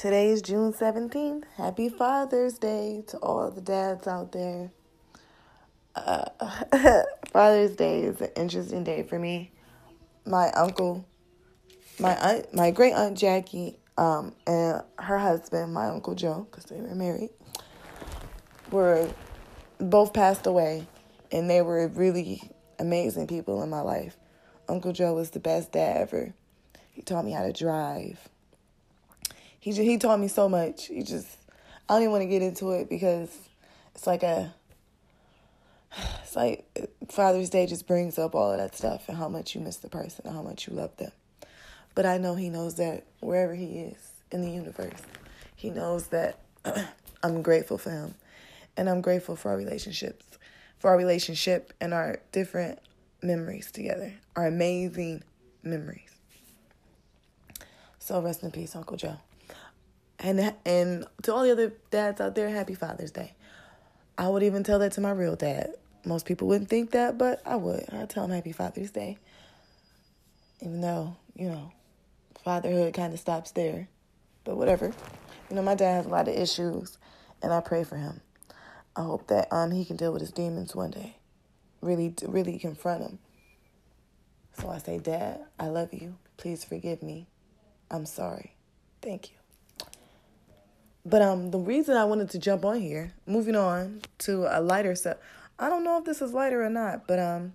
Today is June 17th. Happy Father's Day to all the dads out there. Uh, Father's Day is an interesting day for me. My uncle, my aunt, my great aunt Jackie, um, and her husband, my uncle Joe, because they were married, were both passed away, and they were really amazing people in my life. Uncle Joe was the best dad ever. He taught me how to drive. He just, he taught me so much. He just I don't even want to get into it because it's like a it's like Father's Day just brings up all of that stuff and how much you miss the person and how much you love them. But I know he knows that wherever he is in the universe, he knows that I'm grateful for him. And I'm grateful for our relationships, for our relationship and our different memories together, our amazing memories. So rest in peace, Uncle Joe. And and to all the other dads out there, happy Father's Day. I would even tell that to my real dad. Most people wouldn't think that, but I would. I'd tell him happy Father's Day. Even though, you know, fatherhood kind of stops there. But whatever. You know, my dad has a lot of issues, and I pray for him. I hope that um he can deal with his demons one day. Really, really confront him. So I say, Dad, I love you. Please forgive me. I'm sorry. Thank you. But um, the reason I wanted to jump on here, moving on to a lighter sub, I don't know if this is lighter or not, but um,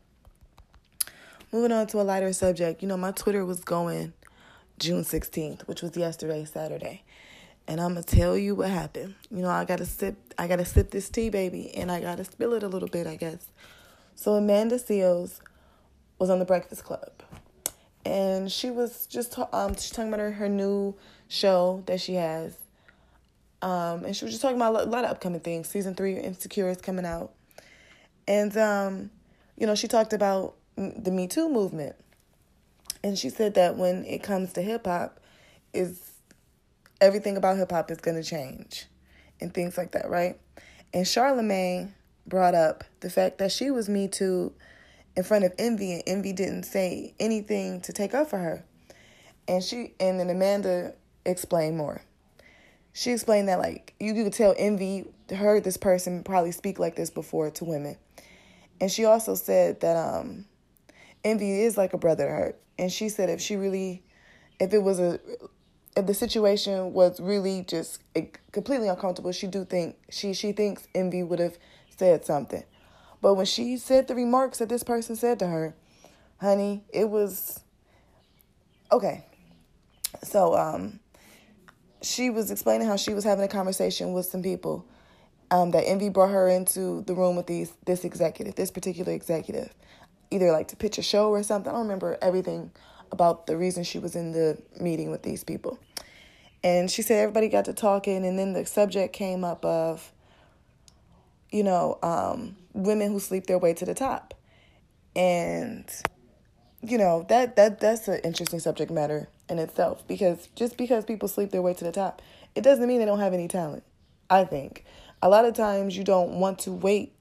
moving on to a lighter subject. You know, my Twitter was going June sixteenth, which was yesterday, Saturday, and I'm gonna tell you what happened. You know, I gotta sip, I gotta sip this tea, baby, and I gotta spill it a little bit, I guess. So Amanda Seales was on the Breakfast Club, and she was just um, she's talking about her her new show that she has um, and she was just talking about a lot of upcoming things. Season three, Insecure is coming out. And, um, you know, she talked about the Me Too movement. And she said that when it comes to hip hop, is everything about hip hop is going to change and things like that, right? And Charlemagne brought up the fact that she was Me Too in front of Envy, and Envy didn't say anything to take up for her. And she and then Amanda explained more she explained that like you could tell envy heard this person probably speak like this before to women. And she also said that um envy is like a brother to her. And she said if she really if it was a if the situation was really just completely uncomfortable she do think she she thinks envy would have said something. But when she said the remarks that this person said to her honey it was okay. So um she was explaining how she was having a conversation with some people. Um, that Envy brought her into the room with these this executive, this particular executive, either like to pitch a show or something. I don't remember everything about the reason she was in the meeting with these people. And she said everybody got to talking, and then the subject came up of, you know, um, women who sleep their way to the top, and you know that that that's an interesting subject matter in itself because just because people sleep their way to the top, it doesn't mean they don't have any talent. I think a lot of times you don't want to wait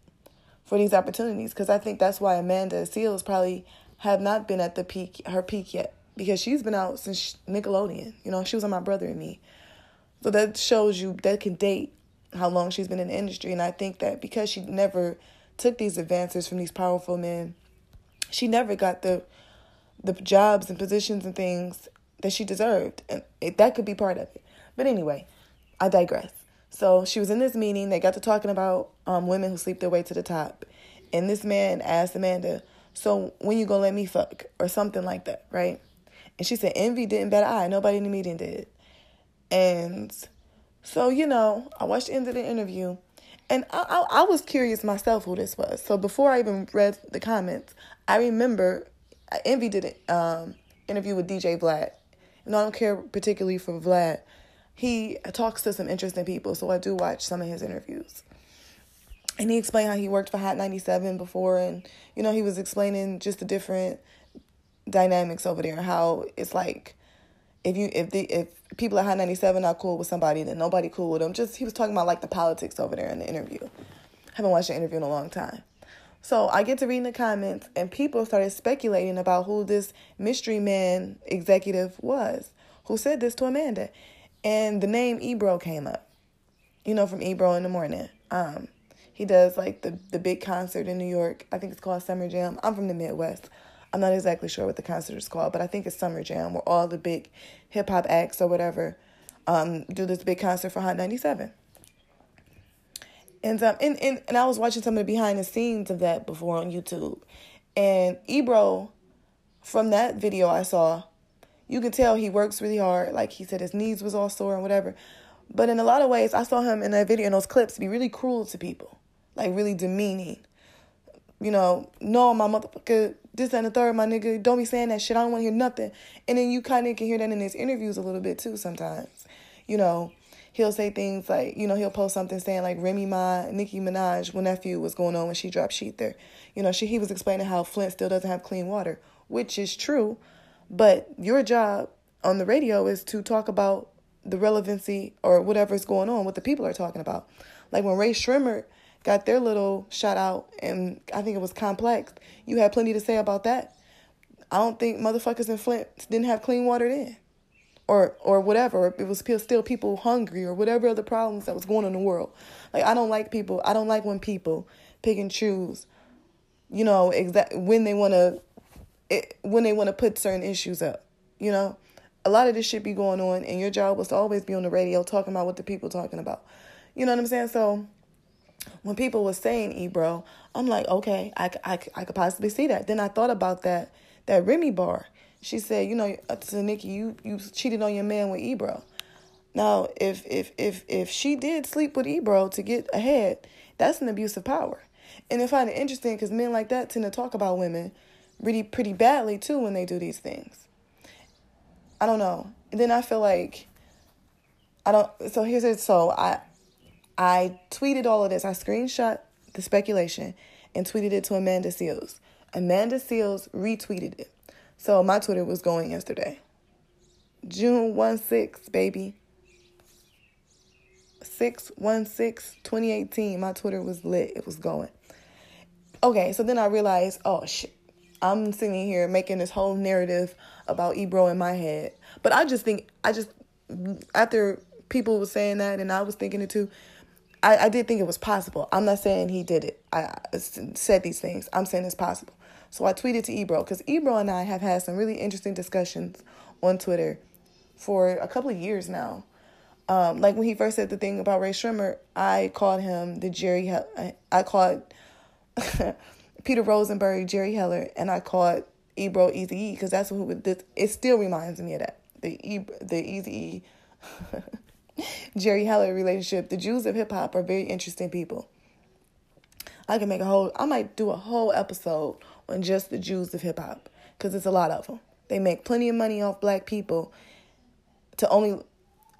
for these opportunities because I think that's why Amanda Seales probably have not been at the peak her peak yet because she's been out since Nickelodeon. You know, she was on My Brother and Me, so that shows you that can date how long she's been in the industry. And I think that because she never took these advances from these powerful men, she never got the the jobs and positions and things that she deserved. And it, that could be part of it. But anyway, I digress. So she was in this meeting. They got to talking about um, women who sleep their way to the top. And this man asked Amanda, So when you gonna let me fuck? Or something like that, right? And she said, Envy didn't bat an eye. Nobody in the meeting did. And so, you know, I watched the end of the interview. And I, I, I was curious myself who this was. So before I even read the comments, I remember Envy did an um, interview with DJ Vlad and I don't care particularly for Vlad. He talks to some interesting people, so I do watch some of his interviews. And he explained how he worked for Hot 97 before, and, you know, he was explaining just the different dynamics over there, how it's like if you if the if people at Hot 97 are cool with somebody, then nobody cool with them. Just he was talking about like the politics over there in the interview. I haven't watched the interview in a long time. So I get to reading the comments, and people started speculating about who this mystery man executive was who said this to Amanda. and the name Ebro came up. You know, from Ebro in the morning. Um, he does like the the big concert in New York. I think it's called Summer Jam. I'm from the Midwest. I'm not exactly sure what the concert is called, but I think it's Summer Jam, where all the big hip hop acts or whatever um, do this big concert for Hot 97. And, um, and, and, and I was watching some of the behind the scenes of that before on YouTube. And Ebro, from that video I saw, you can tell he works really hard. Like he said, his knees was all sore and whatever. But in a lot of ways, I saw him in that video, in those clips, be really cruel to people, like really demeaning. You know, no, my motherfucker, this and the third, my nigga, don't be saying that shit. I don't want to hear nothing. And then you kind of can hear that in his interviews a little bit too sometimes. You know, he'll say things like, you know, he'll post something saying like Remy Ma, Nicki Minaj, when nephew was going on when she dropped ShETHER. You know, she he was explaining how Flint still doesn't have clean water, which is true, but your job on the radio is to talk about the relevancy or whatever's going on, what the people are talking about. Like when Rae Sremmurd got their little shout out, and I think it was complex. You had plenty to say about that. I don't think motherfuckers in Flint didn't have clean water then, or or whatever. It was still people hungry or whatever other problems that was going on in the world. Like I don't like people. I don't like when people pick and choose. You know exact when they want to, when they want to put certain issues up. You know, a lot of this shit be going on, and your job was to always be on the radio talking about what the people talking about. You know what I'm saying? So when people were saying Ebro, I'm like, okay, I, I, I could possibly see that. Then I thought about that that Remy bar. She said, you know, uh, to Nicki, you you cheated on your man with Ebro. Now, if if if if she did sleep with Ebro to get ahead, that's an abuse of power. And I find it interesting because men like that tend to talk about women really pretty badly too when they do these things. I don't know. And then I feel like I don't. So here's it. So I I tweeted all of this. I screenshot the speculation and tweeted it to Amanda Seales. Amanda Seales retweeted it. So my Twitter was going yesterday. June 1 6, baby. 6 1 6 2018. My Twitter was lit. It was going. Okay, so then I realized, oh shit. I'm sitting here making this whole narrative about Ebro in my head. But I just think, I just, after people were saying that and I was thinking it too, I, I did think it was possible. I'm not saying he did it. I, I said these things. I'm saying it's possible. So I tweeted to Ebro because Ebro and I have had some really interesting discussions on Twitter for a couple of years now. Um, like when he first said the thing about Rae Sremmurd, I called him the Jerry. I called Peter Rosenberg Jerry Heller, and I called Ebro Eazy because that's who this. It still reminds me of that the e, the Eazy. Jerry Heller relationship. The Jews of hip hop are very interesting people. I can make a whole, I might do a whole episode on just the Jews of hip hop because it's a lot of them. They make plenty of money off black people to only,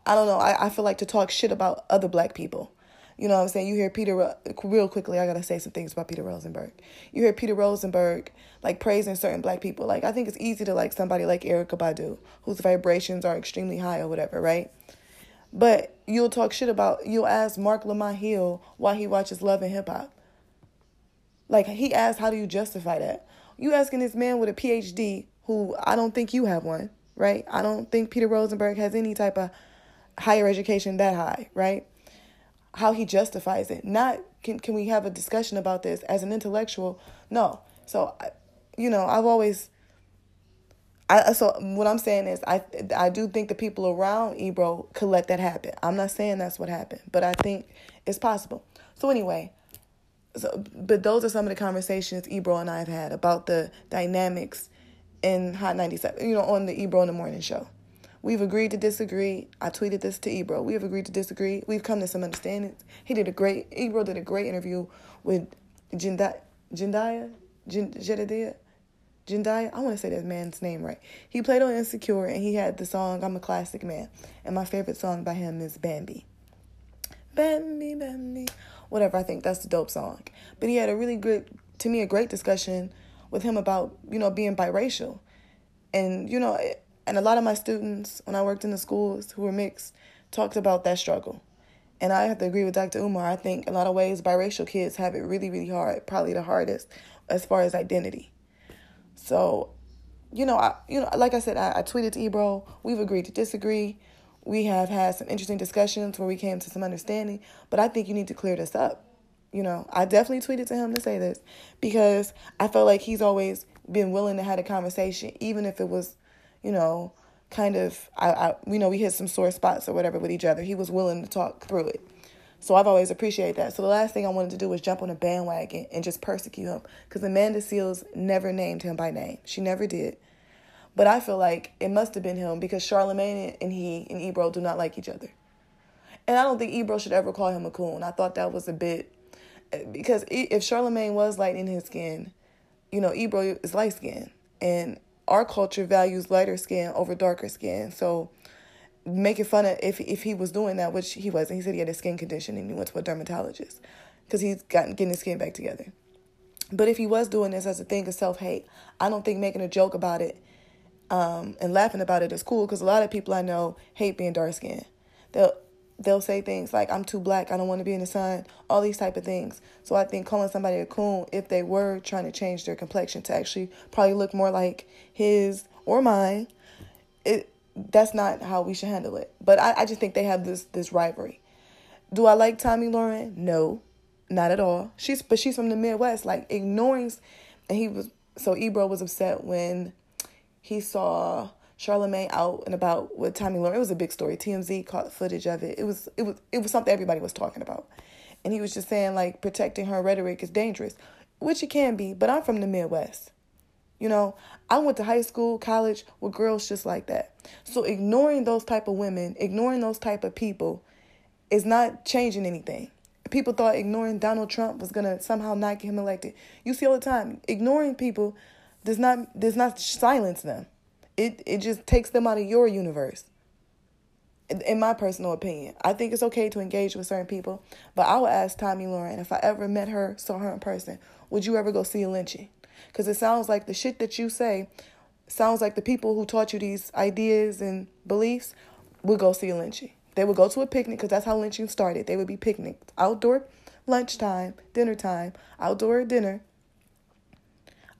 I don't know, I, I feel like to talk shit about other black people. You know what I'm saying? You hear Peter, real quickly, I gotta say some things about Peter Rosenberg. You hear Peter Rosenberg, like, praising certain black people. Like, I think it's easy to like somebody like Erykah Badu, whose vibrations are extremely high or whatever, right? But you'll talk shit about, you'll ask Marc Lamont Hill why he watches Love and Hip Hop. Like, he asked, how do you justify that? You asking this man with a PhD, who I don't think you have one, right? I don't think Peter Rosenberg has any type of higher education that high, right? How he justifies it. Not, can, can we have a discussion about this as an intellectual? No. So, you know, I've always I, so what I'm saying is I I do think the people around Ebro could let that happen. I'm not saying that's what happened, but I think it's possible. So anyway, so but those are some of the conversations Ebro and I have had about the dynamics in Hot 97, you know, on the Ebro in the Morning show. We've agreed to disagree. I tweeted this to Ebro. We have agreed to disagree. We've come to some understandings. He did a great Ebro did a great interview with Jindaya Jindaya Jedediah Jendai, I want to say that man's name right. He played on Insecure and he had the song I'm a Classic Man. And my favorite song by him is Bambi. Bambi, Bambi. Whatever, I think that's the dope song. But he had a really good, to me, a great discussion with him about, you know, being biracial. And, you know, and a lot of my students, when I worked in the schools who were mixed, talked about that struggle. And I have to agree with Dr. Umar. I think a lot of ways, biracial kids have it really, really hard, probably the hardest as far as identity so, you know, I you know, like I said, I, I tweeted to Ebro. We've agreed to disagree. We have had some interesting discussions where we came to some understanding, but I think you need to clear this up. You know, I definitely tweeted to him to say this because I felt like he's always been willing to have a conversation, even if it was, you know, kind of I, I you know we hit some sore spots or whatever with each other. He was willing to talk through it. So I've always appreciated that. So the last thing I wanted to do was jump on a bandwagon and just persecute him because Amanda Seales never named him by name. She never did. But I feel like it must have been him because Charlemagne and he and Ebro do not like each other. And I don't think Ebro should ever call him a coon. I thought that was a bit because if Charlemagne was light in his skin, you know, Ebro is light skin. And our culture values lighter skin over darker skin. So making fun of if if he was doing that, which he wasn't. He said he had a skin condition and he went to a dermatologist because he's gotten getting his skin back together. But if he was doing this as a thing of self hate, I don't think making a joke about it um, and laughing about it is cool because a lot of people I know hate being dark skinned. They'll they'll say things like I'm too black, I don't want to be in the sun, all these type of things. So I think calling somebody a coon if they were trying to change their complexion to actually probably look more like his or mine, it that's not how we should handle it. But I, I just think they have this this rivalry. Do I like Tomi Lahren? No, not at all. She's but she's from the Midwest. Like ignoring, and he was so Ebro was upset when he saw Charlemagne out and about with Tomi Lahren. It was a big story. TMZ caught footage of it. It was it was it was something everybody was talking about. And he was just saying like protecting her rhetoric is dangerous, which it can be, but I'm from the Midwest. You know, I went to high school, college with girls just like that. So ignoring those type of women, ignoring those type of people is not changing anything. People thought ignoring Donald Trump was going to somehow not get him elected. You see all the time, ignoring people does not does not silence them. It it just takes them out of your universe. In my personal opinion, I think it's okay to engage with certain people, but I would ask Tomi Lahren if I ever met her, saw her in person, would you ever go see a lynching? Because it sounds like the shit that you say sounds like the people who taught you these ideas and beliefs would go see a lynching. They would go to a picnic because that's how lynching started. They would be picnicked outdoor lunchtime, dinner time, outdoor dinner,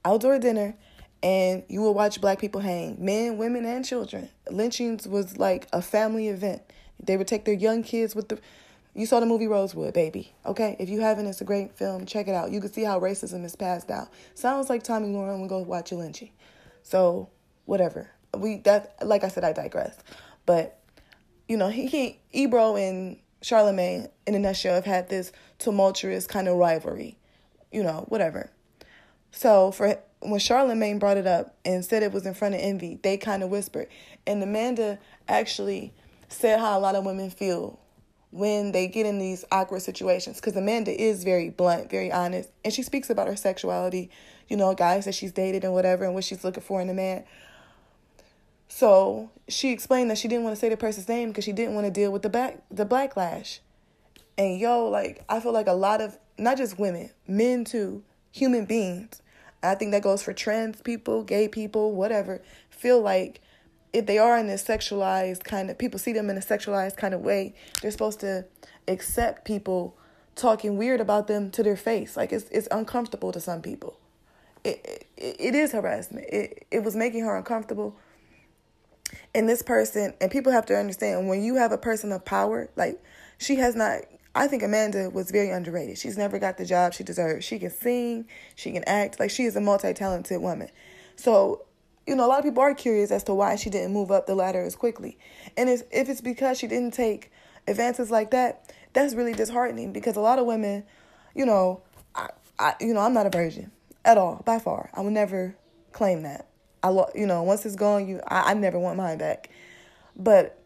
outdoor dinner, and you will watch black people hang men, women, and children. Lynchings was like a family event. They would take their young kids with the. You saw the movie Rosewood, baby. Okay, if you haven't, it's a great film. Check it out. You can see how racism is passed down. Sounds like Tomi Lahren would go watch a lynching. So whatever. We that like I said, I digress. But you know, he, he Ebro and Charlemagne in a nutshell have had this tumultuous kind of rivalry. You know, whatever. So for when Charlemagne brought it up and said it was in front of Envy, they kind of whispered. And Amanda actually said how a lot of women feel when they get in these awkward situations. Because Amanda is very blunt, very honest, and she speaks about her sexuality, you know, guys that she's dated and whatever, and what she's looking for in a man. So she explained that she didn't want to say the person's name because she didn't want to deal with the back the backlash. And yo, like I feel like a lot of not just women, men too, human beings I think that goes for trans people, gay people, whatever, feel like if they are in this sexualized kind of people see them in a sexualized kind of way, they're supposed to accept people talking weird about them to their face. Like it's it's uncomfortable to some people. It it, it is harassment. It it was making her uncomfortable. And this person and people have to understand when you have a person of power, like she has not I think Amanda was very underrated. She's never got the job she deserves. She can sing, she can act, like she is a multi-talented woman. So, you know, a lot of people are curious as to why she didn't move up the ladder as quickly. And if it's because she didn't take advances like that, that's really disheartening because a lot of women, you know, I, I you know, I'm not a virgin at all, by far. I would never claim that. I, you know, once it's gone, you, I, I never want mine back. But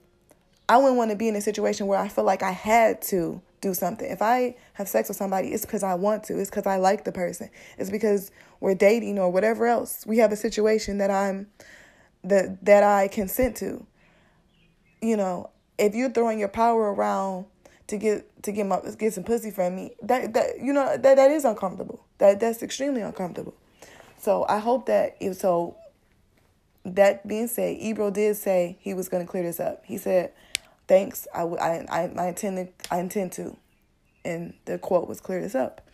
I wouldn't want to be in a situation where I feel like I had to do something. If I have sex with somebody, it's because I want to. It's because I like the person. It's because we're dating or whatever else. We have a situation that I'm that that I consent to. You know, if you're throwing your power around to get to get my get some pussy from me, that that you know that that is uncomfortable. That that's extremely uncomfortable. So I hope that if so. That being said, Ebro did say he was going to clear this up. He said thanks. I, I, I, I intend to, I intend to. And the quote was clear this up.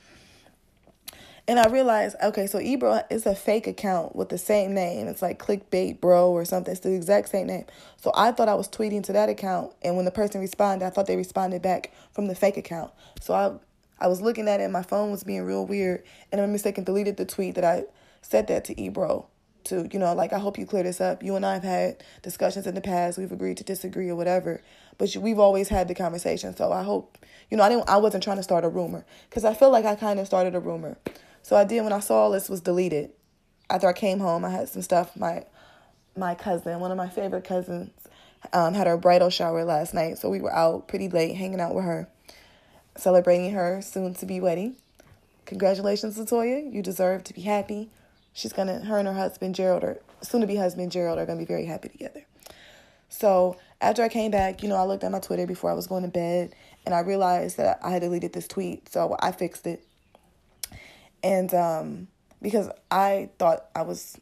And I realized, okay, so Ebro is a fake account with the same name. It's like clickbait bro or something. It's the exact same name. So I thought I was tweeting to that account, and when the person responded, I thought they responded back from the fake account. So I I was looking at it, and my phone was being real weird, and I mistaken deleted the tweet that I said that to Ebro. To you know, like I hope you clear this up. You and I have had discussions in the past. We've agreed to disagree or whatever, but we've always had the conversation. So I hope you know I didn't. I wasn't trying to start a rumor because I feel like I kind of started a rumor. So I did when I saw all this was deleted. After I came home, I had some stuff. My my cousin, one of my favorite cousins, um, had her bridal shower last night. So we were out pretty late hanging out with her, celebrating her soon to be wedding. Congratulations, Latoya. You deserve to be happy. She's gonna her and her husband Gerald or soon to be husband Gerald are gonna be very happy together. So after I came back, you know, I looked at my Twitter before I was going to bed and I realized that I had deleted this tweet. So I fixed it and um, because I thought I was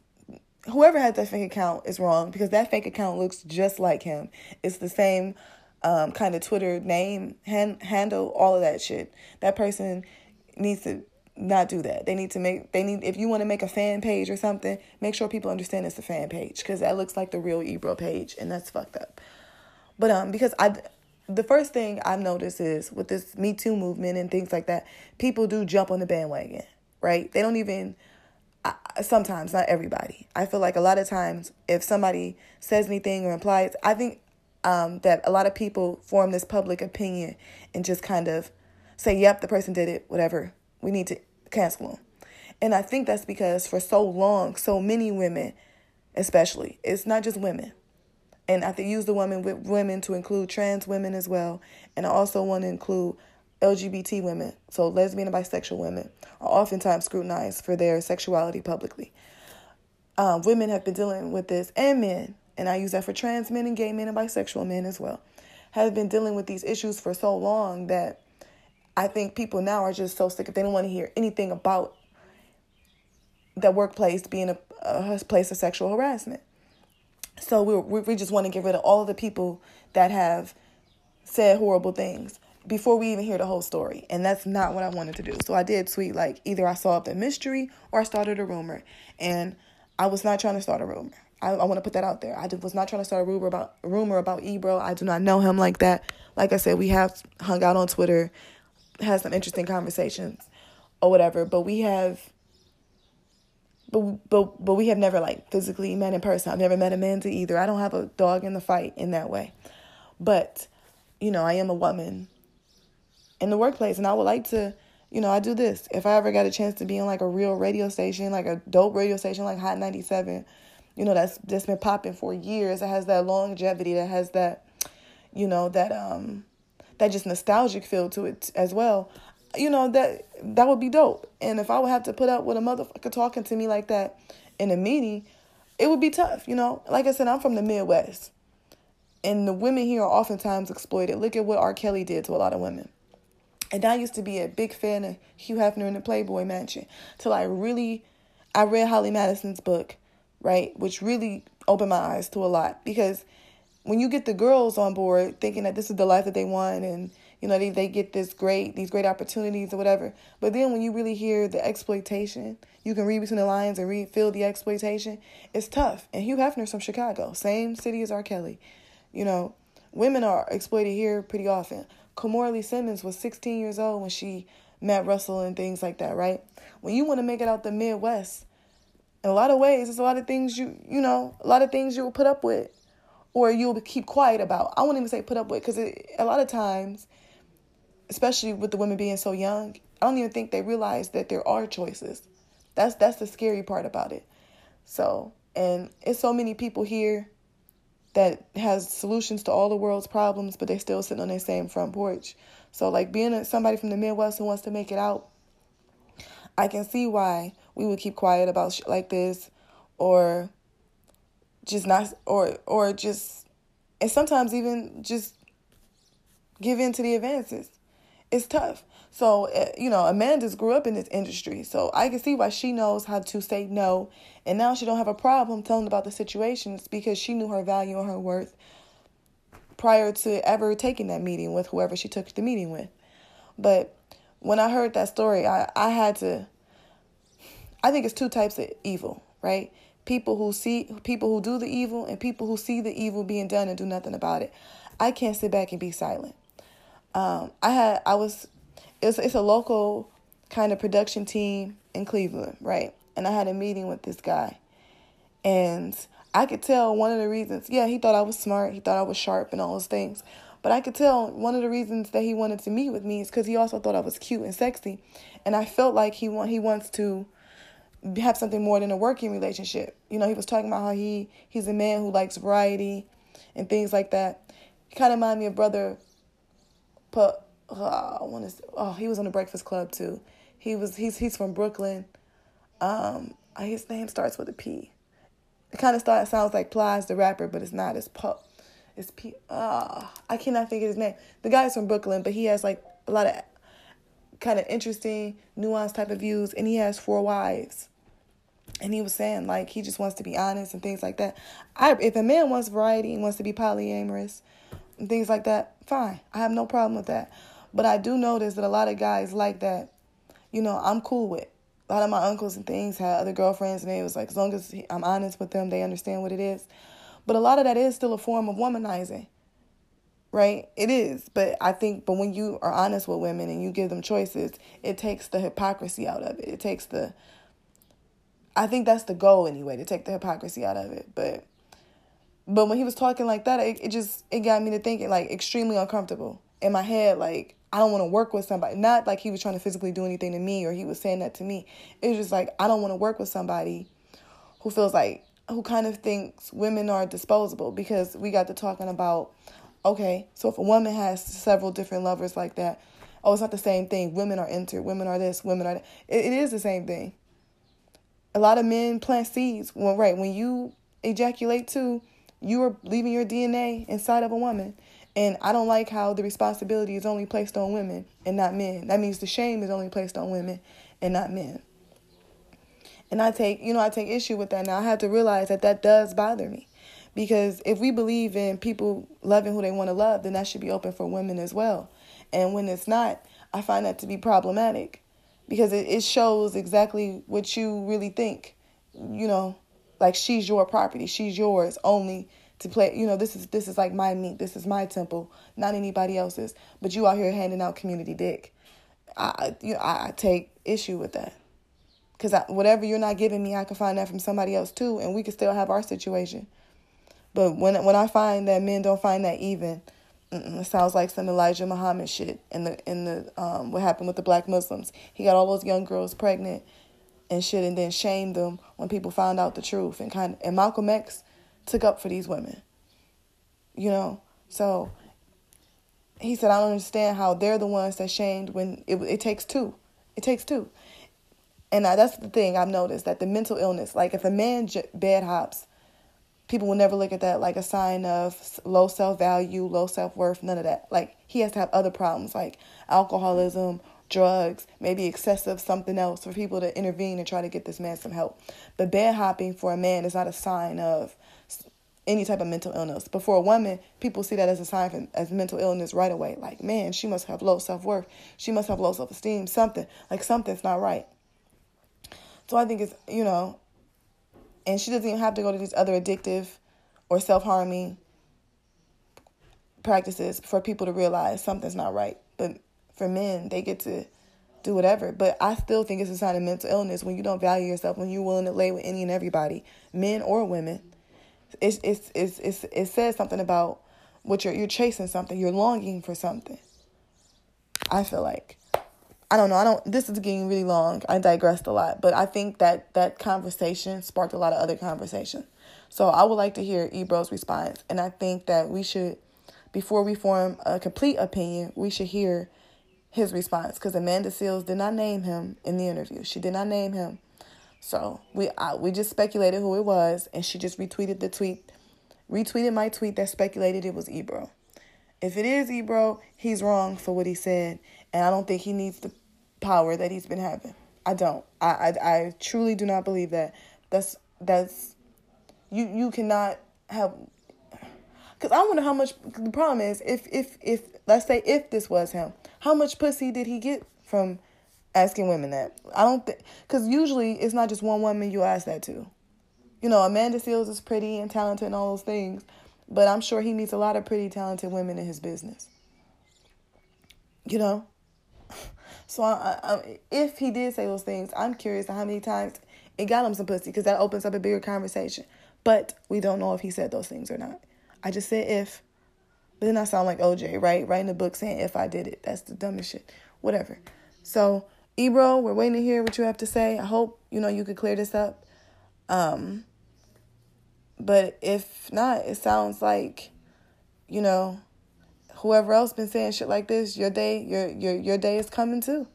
whoever had that fake account is wrong because that fake account looks just like him. It's the same um, kind of Twitter name, hand, handle, all of that shit. That person needs to not do that. They need to make they need if you want to make a fan page or something, make sure people understand it's a fan page because that looks like the real Ebro page and that's fucked up. But um because I the first thing I've noticed is with this Me Too movement and things like that, people do jump on the bandwagon right? They don't even, sometimes, not everybody. I feel like a lot of times, if somebody says anything or implies, I think um, that a lot of people form this public opinion and just kind of say, yep, the person did it, whatever. We need to cancel them. And I think that's because for so long, so many women, especially, it's not just women. And I to use the women with women to include trans women as well. And I also want to include LGBT women, so lesbian and bisexual women, are oftentimes scrutinized for their sexuality publicly. Um, women have been dealing with this, and men, and I use that for trans men and gay men and bisexual men as well, have been dealing with these issues for so long that I think people now are just so sick if they don't want to hear anything about the workplace being a, a place of sexual harassment. So we we just want to get rid of all the people that have said horrible things before we even hear the whole story. And that's not what I wanted to do. So I did tweet like either I solved a mystery or I started a rumor. And I was not trying to start a rumor. I, I want to put that out there. I did, was not trying to start a rumor about rumor about Ebro. I do not know him like that. Like I said, we have hung out on Twitter, had some interesting conversations or whatever, but we have but but but we have never like physically met in person. I've never met Amanda either. I don't have a dog in the fight in that way. But, you know, I am a woman in the workplace. And I would like to, you know, I do this. If I ever got a chance to be on like a real radio station, like a dope radio station like Hot 97, you know, that's that's been popping for years. It has that longevity, that has that, you know, that um that just nostalgic feel to it as well. You know, that that would be dope. And if I would have to put up with a motherfucker talking to me like that in a meeting, it would be tough, you know. Like I said, I'm from the Midwest. And the women here are oftentimes exploited. Look at what R. Kelly did to a lot of women. And I used to be a big fan of Hugh Hefner in the Playboy Mansion till I really, I read Holly Madison's book, right, which really opened my eyes to a lot because when you get the girls on board thinking that this is the life that they want and you know they, they get this great these great opportunities or whatever. But then when you really hear the exploitation you can read between the lines and read feel the exploitation it's tough. And hugh hefner's from chicago same city as r. Kelly. You know women are exploited here pretty often. Kimora Lee Simmons was 16 years old when she met Russell and things like that, right? When you want to make it out the Midwest, in a lot of ways, there's a lot of things you, you know, a lot of things you'll put up with or you'll keep quiet about. I won't even say put up with because a lot of times, especially with the women being so young, I don't even think they realize that there are choices. That's that's the scary part about it. So, and it's so many people here that has solutions to all the world's problems, but they're still sitting on their same front porch. So, like being somebody from the Midwest who wants to make it out, I can see why we would keep quiet about shit like this, or just not, or or just, and sometimes even just give in to the advances. It's tough. So, eh, you know, Amanda's grew up in this industry, so I can see why she knows how to say no, and now she don't have a problem telling about the situations because she knew her value and her worth prior to ever taking that meeting with whoever she took the meeting with. But when I heard that story, I, I had to I think it's two types of evil, right? People who see people who do the evil and people who see the evil being done and do nothing about it. I can't sit back and be silent. Um, I had I was it's it's a local kind of production team in Cleveland, right? And I had a meeting with this guy. And I could tell one of the reasons, yeah, he thought I was smart, he thought I was sharp and all those things. But I could tell one of the reasons that he wanted to meet with me is because he also thought I was cute and sexy. And I felt like he want he wants to have something more than a working relationship. You know, he was talking about how he he's a man who likes variety and things like that. He kind of reminded me of brother. But uh, I want to. Oh, he was on the Breakfast Club too. He was. He's he's from Brooklyn. Um, his name starts with a P. It kind of starts sounds like Plies the rapper, but it's not. It's Pup. It's P. Uh, I cannot think of his name. The guy's from Brooklyn, but he has like a lot of kind of interesting, nuanced type of views, and he has four wives. And he was saying like he just wants to be honest and things like that. I if a man wants variety and wants to be polyamorous and things like that, fine. I have no problem with that. But I do notice that a lot of guys like that, you know, I'm cool with. A lot of my uncles and things had other girlfriends, and it was like, as long as I'm honest with them, they understand what it is. But a lot of that is still a form of womanizing, right? It is. But I think, but when you are honest with women and you give them choices, it takes the hypocrisy out of it. It takes the, I think that's the goal anyway, to take the hypocrisy out of it. But, but when he was talking like that, it, it just, it got me to thinking like extremely uncomfortable in my head, like, I don't want to work with somebody. Not like he was trying to physically do anything to me or he was saying that to me. It was just like, I don't want to work with somebody who feels like, who kind of thinks women are disposable because we got to talking about, okay, so if a woman has several different lovers like that, oh, it's not the same thing. Women are entered, women are this, women are that. It, it is the same thing. A lot of men plant seeds. Well, right, when you ejaculate too, you are leaving your DNA inside of a woman. And I don't like how the responsibility is only placed on women and not men. That means the shame is only placed on women and not men. And I take, you know, I take issue with that now. I have to realize that that does bother me. Because if we believe in people loving who they want to love, then that should be open for women as well. And when it's not, I find that to be problematic because it, it shows exactly what you really think. You know, like she's your property, she's yours only to play you know this is this is like my meat. This is my temple not anybody else's. But you out here handing out community dick. I you know, i, I take issue with that. Because whatever you're not giving me i can find that from somebody else too and we can still have our situation. But when when i find that men don't find that even it sounds like some elijah muhammad shit in the in the um, what happened with the black muslims. He got all those young girls pregnant and shit and then shame them when people found out the truth and kind of, and malcolm x took up for these women. You know, so he said, I don't understand how they're the ones that shamed when it, it takes two. It takes two. And I, that's the thing I've noticed that the mental illness, like if a man j- bad hops, people will never look at that like a sign of low self value, low self worth, none of that. Like he has to have other problems like alcoholism, drugs, maybe excessive something else for people to intervene and try to get this man some help. But bed hopping for a man is not a sign of any type of mental illness. But for a woman, people see that as a sign of, as mental illness right away. Like, man, she must have low self worth. She must have low self esteem. Something like something's not right. So I think it's you know, and she doesn't even have to go to these other addictive or self harming practices for people to realize something's not right. But for men, they get to do whatever. But I still think it's a sign of mental illness when you don't value yourself, when you're willing to lay with any and everybody, men or women it's, it's, it's, it's, it says something about what you're, you're chasing something, you're longing for something. I feel like. I don't know. I don't. This is getting really long. I digressed a lot, but I think that that conversation sparked a lot of other conversation. So I would like to hear Ebro's response, and I think that we should, before we form a complete opinion, we should hear his response because Amanda Seales did not name him in the interview. She did not name him. So we we just speculated who it was, and she just retweeted the tweet, retweeted my tweet that speculated it was Ebro. If it is Ebro, he's wrong for what he said, and I don't think he needs the power that he's been having. I don't. I I, I truly do not believe that. That's that's you you cannot have. Cause I wonder how much the problem is if if if let's say if this was him, how much pussy did he get from asking women that. I don't think, because usually it's not just one woman you ask that to. You know, Amanda Seales is pretty and talented and all those things, but I'm sure he meets a lot of pretty, talented women in his business. You know? So I, I, if he did say those things, I'm curious how many times it got him some pussy because that opens up a bigger conversation. But we don't know if he said those things or not. I just said if. But then I sound like OJ, right? Writing a book saying if I did it. That's the dumbest shit. Whatever. So, Ebro, we're waiting to hear what you have to say. I hope, you know, you could clear this up. Um, but if not, it sounds like, you know, whoever else been saying shit like this, your day, your your your day is coming too.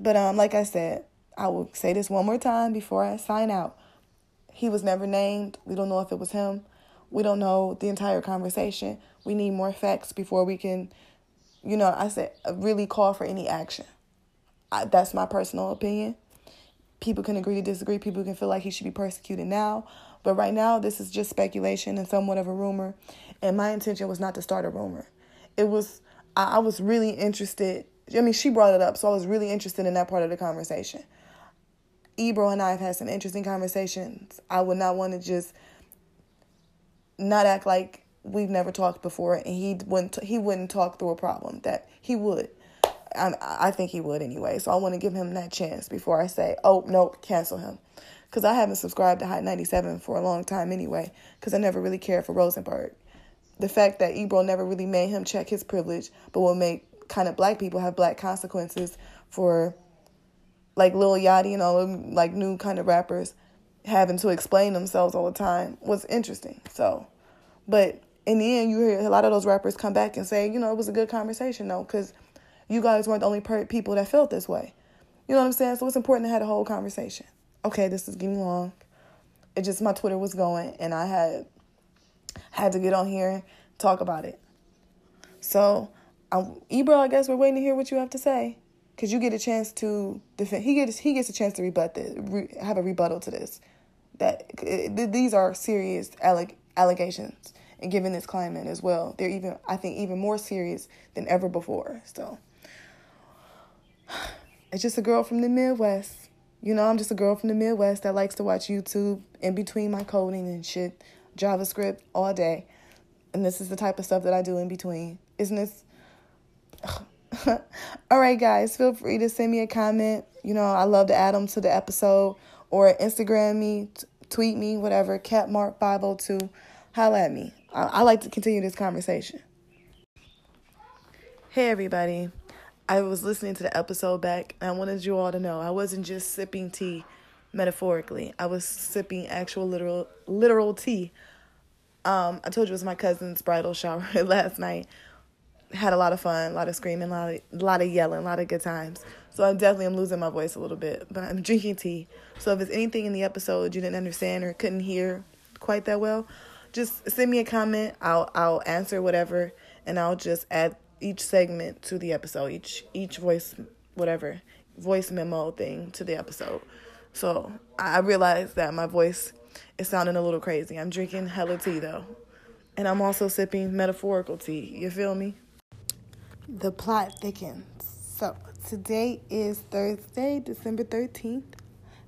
But um, like I said, I will say this one more time before I sign out. He was never named. We don't know if it was him. We don't know the entire conversation. We need more facts before we can, you know, I said, really call for any action. I, that's my personal opinion. People can agree to disagree. People can feel like he should be persecuted now. But right now, this is just speculation and somewhat of a rumor. And my intention was not to start a rumor. It was, I, I was really interested. I mean, she brought it up, so I was really interested in that part of the conversation. Ebro and I have had some interesting conversations. I would not want to just not act like we've never talked before, and he wouldn't. He wouldn't talk through a problem that he would. I, I think he would anyway. So I want to give him that chance before I say, "Oh nope, cancel him," because I haven't subscribed to Hot 97 for a long time anyway. Because I never really cared for Rosenberg. The fact that Ebro never really made him check his privilege, but will make kind of black people have black consequences for like Lil Yachty and all of them like new kind of rappers having to explain themselves all the time was interesting. So, but in the end, you hear a lot of those rappers come back and say, you know, it was a good conversation though, because you guys weren't the only per- people that felt this way. You know what I'm saying? So it's important to have a whole conversation. Okay, this is getting long. It just my Twitter was going, and I had had to get on here talk about it. So, um, Ebro, I guess we're waiting to hear what you have to say because you get a chance to defend. He gets he gets a chance to rebut this, re, have a rebuttal to this. That it, these are serious alleg- allegations, and given this climate as well, they're even I think even more serious than ever before. So it's just a girl from the Midwest. You know, I'm just a girl from the Midwest that likes to watch YouTube in between my coding and shit, JavaScript all day. And this is the type of stuff that I do in between. Isn't this? All right, guys, feel free to send me a comment. You know, I love to add them to the episode or Instagram me, t- tweet me, whatever. Cat Mark Bible to holla at me. I-, I like to continue this conversation. Hey, everybody. I was listening to the episode back, and I wanted you all to know I wasn't just sipping tea metaphorically. I was sipping actual literal literal tea. Um, I told you it was my cousin's bridal shower last night had a lot of fun, a lot of screaming, a lot of, a lot of yelling, a lot of good times. So I'm definitely I'm losing my voice a little bit, but I'm drinking tea. So if there's anything in the episode you didn't understand or couldn't hear quite that well, just send me a comment. I'll I'll answer whatever, and I'll just add each segment to the episode, each each voice whatever voice memo thing to the episode. So I realized that my voice is sounding a little crazy. I'm drinking hella tea though. And I'm also sipping metaphorical tea. You feel me? The plot thickens. So today is Thursday, December 13th.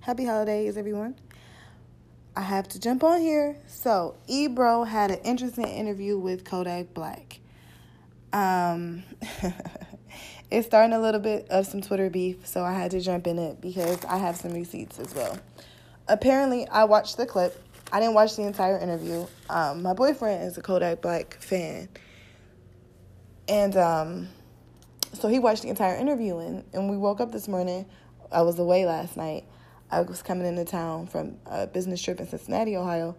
Happy holidays, everyone. I have to jump on here. So, Ebro had an interesting interview with Kodak Black. Um, it's starting a little bit of some Twitter beef, so I had to jump in it because I have some receipts as well. Apparently, I watched the clip. I didn't watch the entire interview. Um, my boyfriend is a Kodak Black fan and um, so he watched the entire interview, and, and we woke up this morning. I was away last night. I was coming into town from a business trip in Cincinnati, Ohio.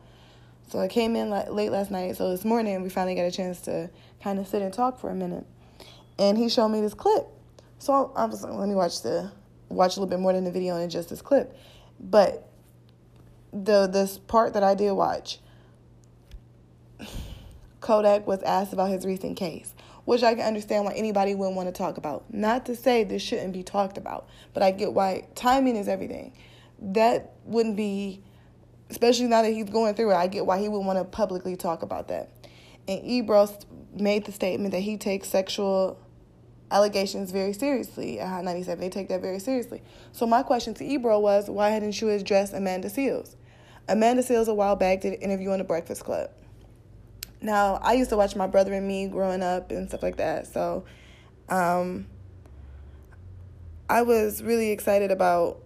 So I came in late last night. So this morning we finally got a chance to kind of sit and talk for a minute. And he showed me this clip. So I was like, let me watch the watch a little bit more than the video and just this clip. But the this part that I did watch, Kodak was asked about his recent case which I can understand why anybody wouldn't want to talk about. Not to say this shouldn't be talked about, but I get why timing is everything. That wouldn't be, especially now that he's going through it, I get why he would want to publicly talk about that. And Ebro made the statement that he takes sexual allegations very seriously at Hot 97. They take that very seriously. So my question to Ebro was, why hadn't you addressed Amanda Seales? Amanda Seales a while back did an interview on the Breakfast Club. Now, I used to watch My Brother and Me growing up and stuff like that. So, um, I was really excited about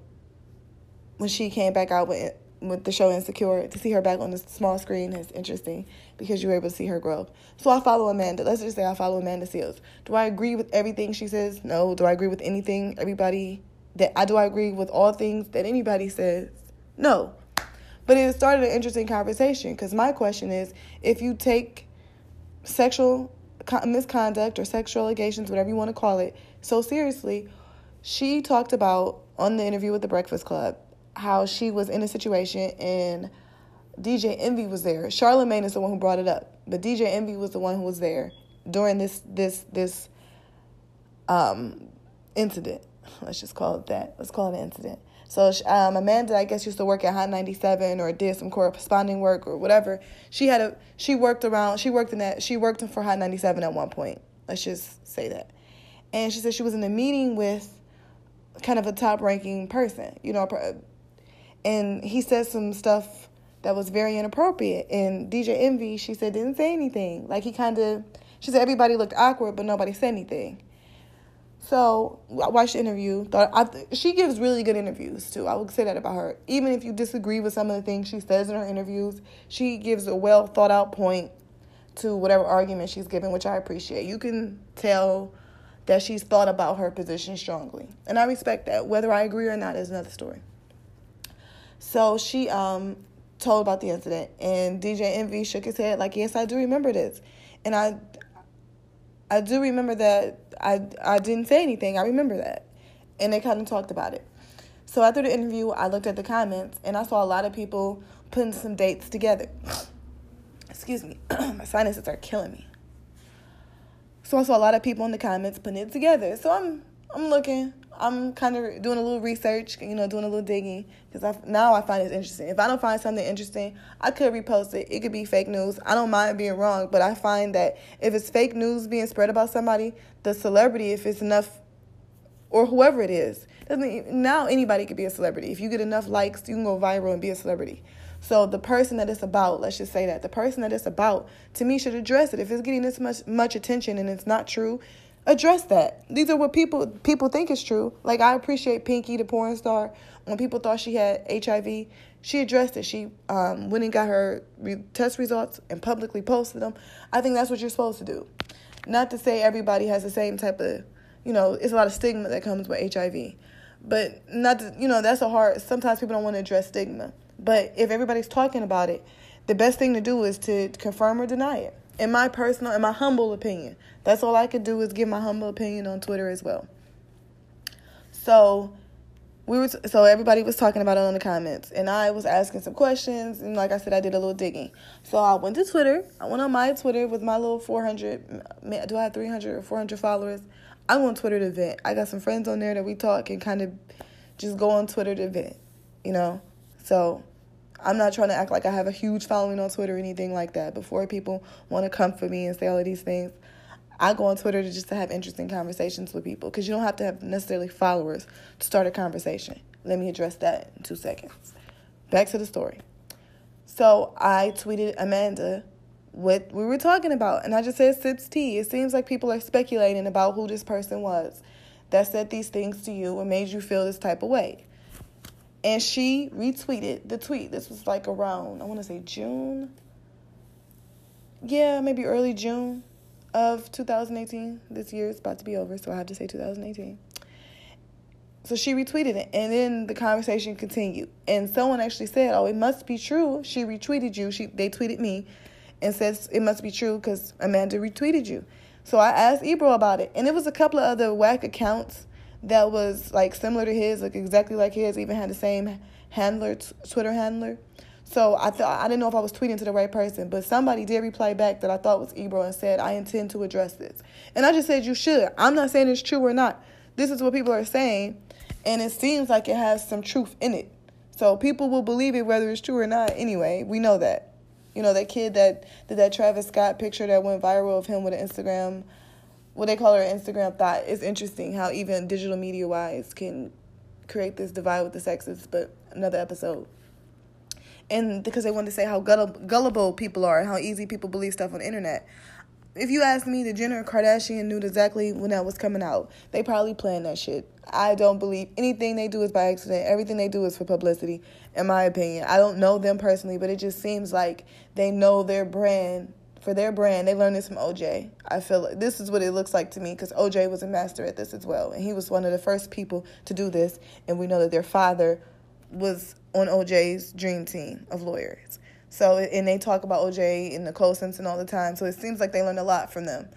when she came back out with with the show Insecure to see her back on the small screen is interesting because you were able to see her growth. So I follow Amanda. Let's just say I follow Amanda Seales. Do I agree with everything she says? No. Do I agree with anything everybody that I do I agree with all things that anybody says? No. But it started an interesting conversation because my question is if you take sexual misconduct or sexual allegations, whatever you want to call it, so seriously, she talked about on the interview with the Breakfast Club how she was in a situation and DJ Envy was there. Charlemagne is the one who brought it up, but DJ Envy was the one who was there during this this this um incident. Let's just call it that. Let's call it an incident. So um, Amanda, I guess, used to work at Hot 97 or did some corresponding work or whatever. She had a she worked around. She worked in that. She worked for Hot 97 at one point. Let's just say that. And she said she was in a meeting with kind of a top ranking person, you know, and he said some stuff that was very inappropriate. And DJ Envy, she said, didn't say anything. Like he kind of, she said everybody looked awkward, but nobody said anything. So I watched the interview. Thought I, she gives really good interviews too. I would say that about her. Even if you disagree with some of the things she says in her interviews, she gives a well thought out point to whatever argument she's giving, which I appreciate. You can tell that she's thought about her position strongly, and I respect that. Whether I agree or not is another story. So she um, told about the incident, and DJ Envy shook his head like, "Yes, I do remember this," and I, I do remember that I I didn't say anything. I remember that, and they kind of talked about it. So after the interview, I looked at the comments, and I saw a lot of people putting some dates together. Excuse me, my sinuses are killing me. So I saw a lot of people in the comments putting it together. So I'm I'm looking. I'm kind of doing a little research, you know, doing a little digging because now I find it interesting. If I don't find something interesting, I could repost it. It could be fake news. I don't mind being wrong, but I find that if it's fake news being spread about somebody, the celebrity, if it's enough, or whoever it is, doesn't now anybody could be a celebrity. If you get enough likes, you can go viral and be a celebrity. So the person that it's about, let's just say that the person that it's about, to me, should address it. If it's getting this much much attention and it's not true, address that. These are what people people think is true. Like I appreciate Pinky, the porn star, when people thought she had HIV, she addressed it. She um, went and got her re- test results and publicly posted them. I think that's what you're supposed to do. Not to say everybody has the same type of, you know, it's a lot of stigma that comes with HIV, but not to, you know that's a hard. Sometimes people don't want to address stigma, but if everybody's talking about it, the best thing to do is to confirm or deny it in my personal, in my humble opinion. That's all I could do is give my humble opinion on Twitter as well. So we were, so everybody was talking about it on the comments, and I was asking some questions, and like I said, I did a little digging. So I went to Twitter. I went on my Twitter with my little 400. Do I have 300 or 400 followers? I'm on Twitter to vent. I got some friends on there that we talk and kind of just go on Twitter to vent, you know. So I'm not trying to act like I have a huge following on Twitter or anything like that. Before people want to come for me and say all of these things, I go on Twitter to just to have interesting conversations with people because you don't have to have necessarily followers to start a conversation. Let me address that in two seconds. Back to the story. So I tweeted Amanda what we were talking about, and I just said sips tea. It seems like people are speculating about who this person was that said these things to you and made you feel this type of way and she retweeted the tweet. This was like around, I want to say June. Yeah, maybe early June of 2018. This year is about to be over, so I have to say 2018. So she retweeted it, and then the conversation continued. And someone actually said, "Oh, it must be true." She retweeted you. She they tweeted me, and says it must be true because Amanda retweeted you. So I asked Ebro about it, and it was a couple of other whack accounts that was like similar to his, like exactly like his, even had the same handler, t- Twitter handler. So I thought I didn't know if I was tweeting to the right person, but somebody did reply back that I thought was Ebro and said I intend to address this. And I just said you should. I'm not saying it's true or not. This is what people are saying, and it seems like it has some truth in it. So people will believe it whether it's true or not. Anyway, we know that. You know that kid that did that Travis Scott picture that went viral of him with an Instagram what they call her Instagram thought is interesting. How even digital media wise can create this divide with the sexes. But another episode. And because they want to say how gullible people are and how easy people believe stuff on the internet. If you ask me, the Jenner Kardashian knew exactly when that was coming out. They probably planned that shit. I don't believe anything they do is by accident. Everything they do is for publicity, in my opinion. I don't know them personally, but it just seems like they know their brand for their brand. They learned this from OJ. I feel like this is what it looks like to me because OJ was a master at this as well. And he was one of the first people to do this. And we know that their father was on OJ's dream team of lawyers. So, and they talk about OJ and Nicole Simpson all the time. So it seems like they learned a lot from them.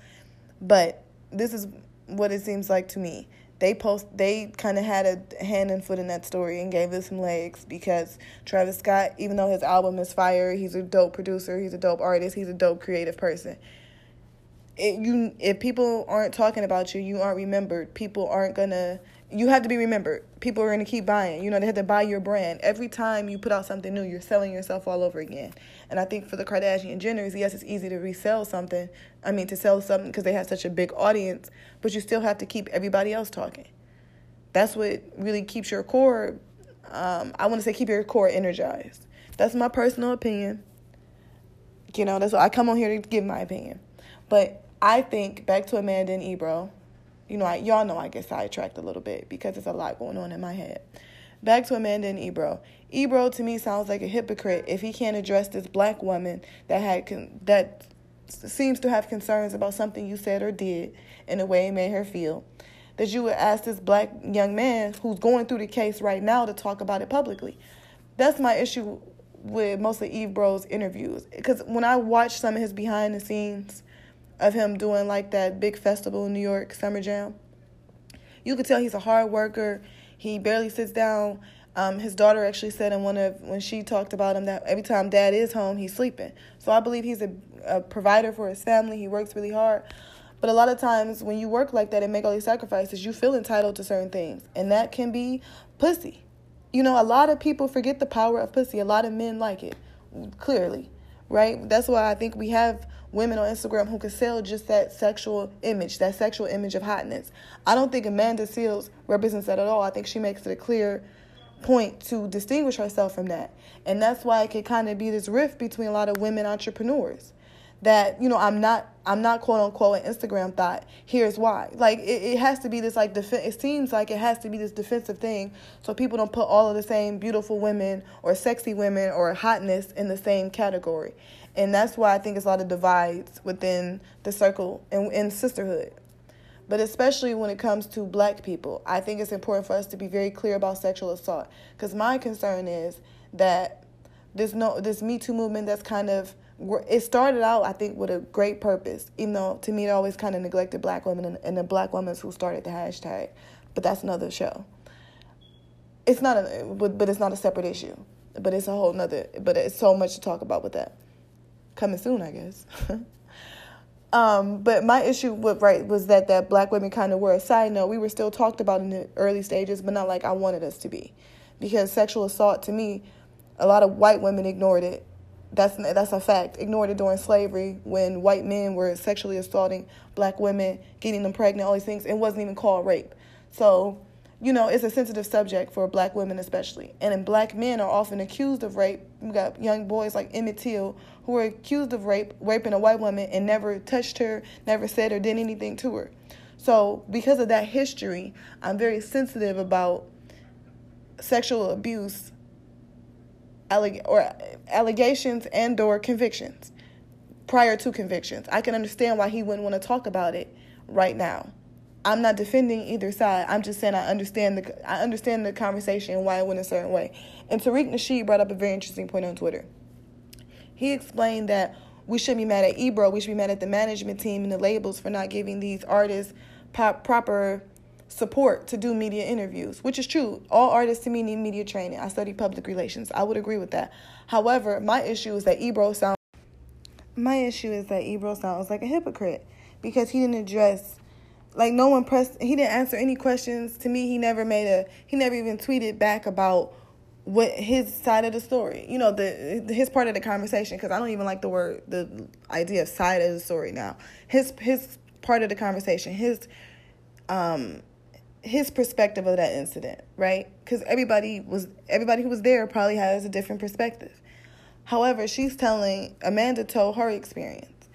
But this is what it seems like to me they post they kind of had a hand and foot in that story and gave it some legs because Travis Scott, even though his album is fire, he's a dope producer, he's a dope artist, he's a dope creative person. It, you if people aren't talking about you, you aren't remembered. People aren't gonna. You have to be remembered. People are gonna keep buying. You know they have to buy your brand every time you put out something new. You're selling yourself all over again. And I think for the Kardashian Jenners, yes, it's easy to resell something. I mean, to sell something because they have such a big audience, but you still have to keep everybody else talking. That's what really keeps your core. Um, I want to say keep your core energized. That's my personal opinion. You know, that's what I come on here to give my opinion. But I think back to Amanda and Ebro. You know, I, y'all know I get sidetracked a little bit because there's a lot going on in my head. Back to Amanda and Ebro. Ebro to me sounds like a hypocrite if he can't address this black woman that had con- that seems to have concerns about something you said or did in a way it made her feel. That you would ask this black young man who's going through the case right now to talk about it publicly. That's my issue with most of Ebro's interviews. Because when I watch some of his behind the scenes of him doing like that big festival in New York, Summer Jam, you could tell he's a hard worker. He barely sits down. Um, his daughter actually said in one of when she talked about him that every time dad is home, he's sleeping. So I believe he's a, a provider for his family. He works really hard. But a lot of times when you work like that and make all these sacrifices, you feel entitled to certain things. And that can be pussy. You know, a lot of people forget the power of pussy. A lot of men like it, clearly, right? That's why I think we have women on Instagram who can sell just that sexual image, that sexual image of hotness. I don't think Amanda Seales represents that at all. I think she makes it a clear point to distinguish herself from that. And that's why it could kind of be this rift between a lot of women entrepreneurs. That, you know, I'm not I'm not quote unquote an Instagram thought. Here's why. Like it, it has to be this like def- it seems like it has to be this defensive thing so people don't put all of the same beautiful women or sexy women or hotness in the same category. And that's why I think it's a lot of divides within the circle and in sisterhood but especially when it comes to black people, I think it's important for us to be very clear about sexual assault. Because my concern is that this no this Me Too movement that's kind of it started out I think with a great purpose, even though to me it always kind of neglected black women and, and the black women who started the hashtag. But that's another show. It's not a but, but it's not a separate issue. But it's a whole nother but it's so much to talk about with that. Coming soon, I guess. Um, but my issue with right was that that black women kind of were a side note. We were still talked about in the early stages, but not like I wanted us to be, because sexual assault to me, a lot of white women ignored it. That's that's a fact. Ignored it during slavery when white men were sexually assaulting black women, getting them pregnant, all these things. It wasn't even called rape. So you know, it's a sensitive subject for black women especially. And black men are often accused of rape. We got young boys like Emmett Till who are accused of rape, raping a white woman and never touched her, never said or did anything to her. So because of that history, I'm very sensitive about sexual abuse alleg- or allegations and or convictions prior to convictions. I can understand why he wouldn't want to talk about it right now. I'm not defending either side. I'm just saying I understand the I understand the conversation and why it went a certain way. And Tariq Nasheed brought up a very interesting point on Twitter. He explained that we shouldn't be mad at Ebro. We should be mad at the management team and the labels for not giving these artists pop, proper support to do media interviews, which is true. All artists to me need media training. I study public relations. I would agree with that. However, my issue is that Ebro sounds my issue is that Ebro sounds like a hypocrite because he didn't address like no one pressed he didn't answer any questions to me he never made a he never even tweeted back about what his side of the story you know the his part of the conversation because i don't even like the word the idea of side of the story now his his part of the conversation, his um his perspective of that incident, right? Because everybody was everybody who was there probably has a different perspective. However, she's telling Amanda told her experience,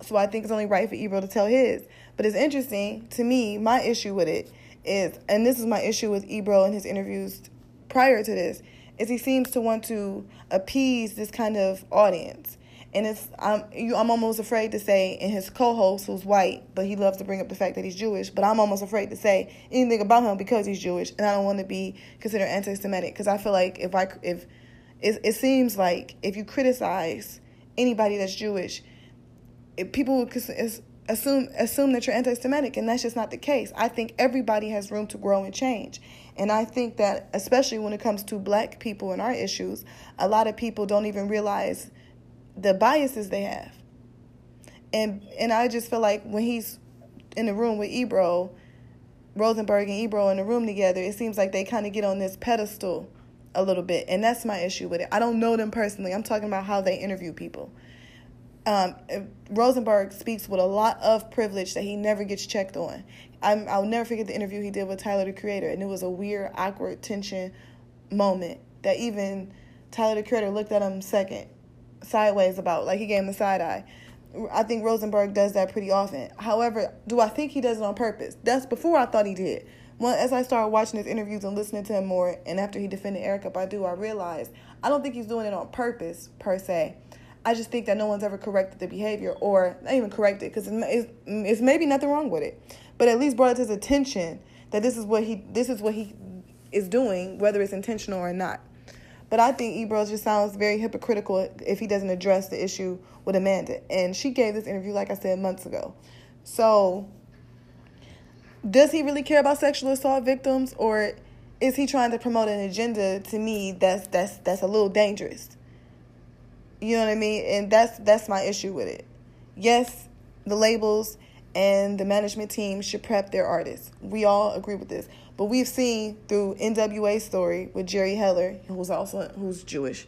so I think it's only right for Ebro to tell his. But it's interesting to me. My issue with it is, and this is my issue with Ebro and his interviews prior to this, is he seems to want to appease this kind of audience and it's I'm you, I'm almost afraid to say and his co-host who's white, but he loves to bring up the fact that he's Jewish. But I'm almost afraid to say anything about him because he's Jewish, and I don't want to be considered anti-Semitic because I feel like if I if it, it seems like if you criticize anybody that's Jewish, if people would assume assume that you're anti-Semitic, and that's just not the case. I think everybody has room to grow and change. And I think that, especially when it comes to black people and our issues, a lot of people don't even realize the biases they have. And and I just feel like when he's in the room with Ebro, Rosenberg and Ebro in the room together, it seems like they kind of get on this pedestal a little bit. And that's my issue with it. I don't know them personally. I'm talking about how they interview people. Um, Rosenberg speaks with a lot of privilege that he never gets checked on. I'm, I'll never forget the interview he did with Tyler the Creator, and it was a weird, awkward tension moment that even Tyler the Creator looked at him second sideways about, like he gave him the side eye. I think Rosenberg does that pretty often. However, do I think he does it on purpose? That's before I thought he did. Well, as I started watching his interviews and listening to him more, and after he defended Erykah Badu, I realized I don't think he's doing it on purpose per se. I just think that no one's ever corrected the behavior, or not even corrected, it because it's, it's maybe nothing wrong with it, but at least brought it to his attention that this is what he this is what he is doing, whether it's intentional or not. But I think Ebro just sounds very hypocritical if he doesn't address the issue with Amanda. And she gave this interview, like I said, months ago. So, does he really care about sexual assault victims, or is he trying to promote an agenda? To me, that's that's that's a little dangerous. You know what I mean? And that's that's my issue with it. Yes, the labels and the management team should prep their artists. We all agree with this. But we've seen through NWA story with Jerry Heller, who's also who's Jewish,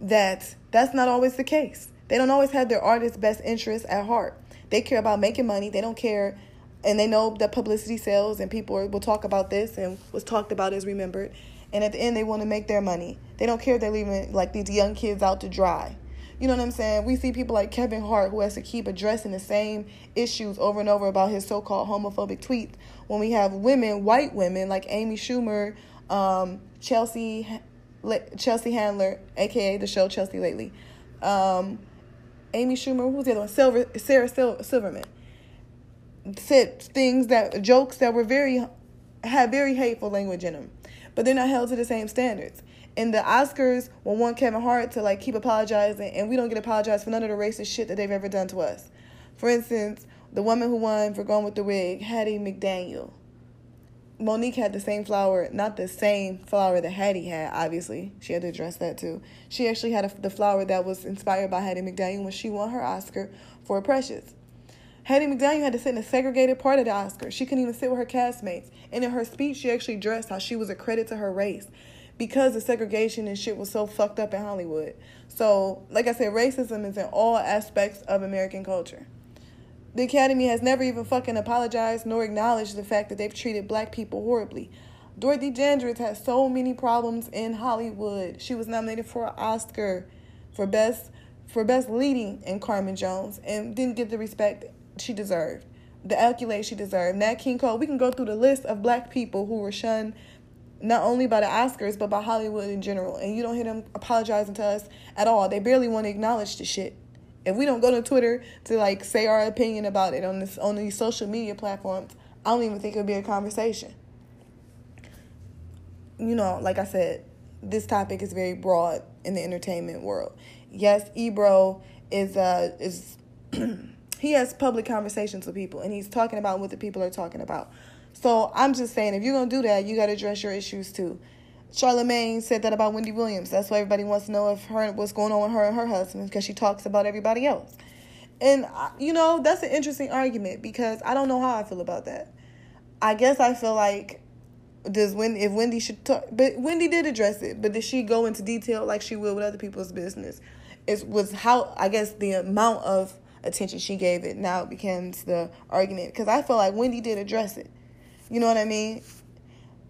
that that's not always the case. They don't always have their artists' best interests at heart. They care about making money. They don't care, and they know that publicity sells, and people will talk about this, and what's talked about is remembered. And at the end, they want to make their money. They don't care if they're leaving like these young kids out to dry. You know what I'm saying? We see people like Kevin Hart who has to keep addressing the same issues over and over about his so called homophobic tweets when we have women, white women like Amy Schumer, um, Chelsea, Chelsea Handler, aka the show Chelsea Lately, um, Amy Schumer, who's the other one? Silver, Sarah Silverman said things that jokes that were very had very hateful language in them, but they're not held to the same standards. And the Oscars will want Kevin Hart to like keep apologizing, and we don't get apologized for none of the racist shit that they've ever done to us. For instance, the woman who won for Going with the Wig, Hattie McDaniel. Mo'Nique had the same flower, not the same flower that Hattie had, obviously. She had to address that too. She actually had a, the flower that was inspired by Hattie McDaniel when she won her Oscar for Precious. Hattie McDaniel had to sit in a segregated part of the Oscars. She couldn't even sit with her castmates. And in her speech, she actually addressed how she was a credit to her race because the segregation and shit was so fucked up in Hollywood. So, like I said, racism is in all aspects of American culture. The Academy has never even fucking apologized nor acknowledged the fact that they've treated black people horribly. Dorothy Dandridge had so many problems in Hollywood. She was nominated for an Oscar for best for best leading in Carmen Jones and didn't get the respect she deserved, the accolades she deserved. Nat King Cole. We can go through the list of black people who were shunned not only by the Oscars but by Hollywood in general. And you don't hear them apologizing to us at all. They barely want to acknowledge the shit. If we don't go to Twitter to like say our opinion about it on this on these social media platforms, I don't even think it would be a conversation. You know, like I said, this topic is very broad in the entertainment world. Yes, Ebro is uh is he has public conversations with people and he's talking about what the people are talking about. So I'm just saying if you're gonna do that, you gotta address your issues too. Charlemagne said that about Wendy Williams. That's why everybody wants to know if her what's going on with her and her husband because she talks about everybody else. And you know that's an interesting argument because I don't know how I feel about that. I guess I feel like does when if Wendy should talk, but Wendy did address it. But did she go into detail like she will with other people's business? It was how I guess the amount of attention she gave it. Now it becomes the argument because I feel like Wendy did address it. You know what I mean?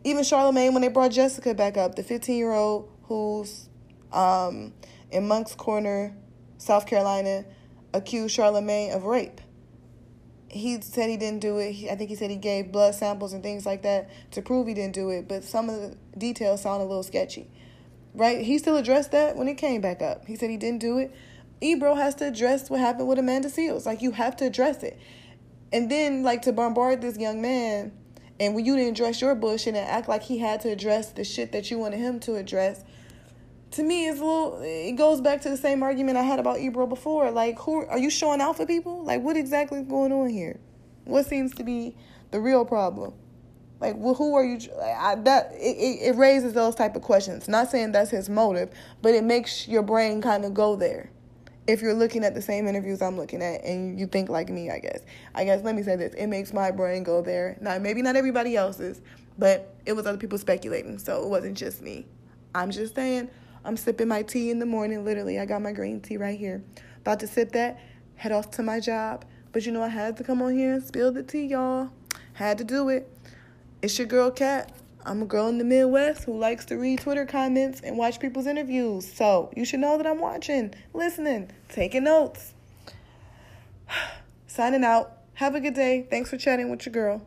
Even Charlemagne, when they brought Jessica back up, the 15 year old who's um, in Moncks Corner, South Carolina, accused Charlemagne of rape. He said he didn't do it. He, I think he said he gave blood samples and things like that to prove he didn't do it, but some of the details sound a little sketchy. Right? He still addressed that when it came back up. He said he didn't do it. Ebro has to address what happened with Amanda Seales. Like, you have to address it. And then, like, to bombard this young man, and when you didn't address your bullshit and act like he had to address the shit that you wanted him to address, to me it's a little it goes back to the same argument I had about Ebro before. Like who are you showing out for people? Like what exactly is going on here? What seems to be the real problem? Like well, who are you I, that it, it raises those type of questions. Not saying that's his motive, but it makes your brain kind of go there. If you're looking at the same interviews I'm looking at and you think like me, I guess. I guess let me say this. It makes my brain go there. Now maybe not everybody else's, but it was other people speculating, so it wasn't just me. I'm just saying I'm sipping my tea in the morning, literally. I got my green tea right here. About to sip that, head off to my job. But you know, I had to come on here and spill the tea, y'all. Had to do it. It's your girl, Kat. I'm a girl in the Midwest who likes to read Twitter comments and watch people's interviews. So you should know that I'm watching, listening, taking notes. Signing out. Have a good day. Thanks for chatting with your girl.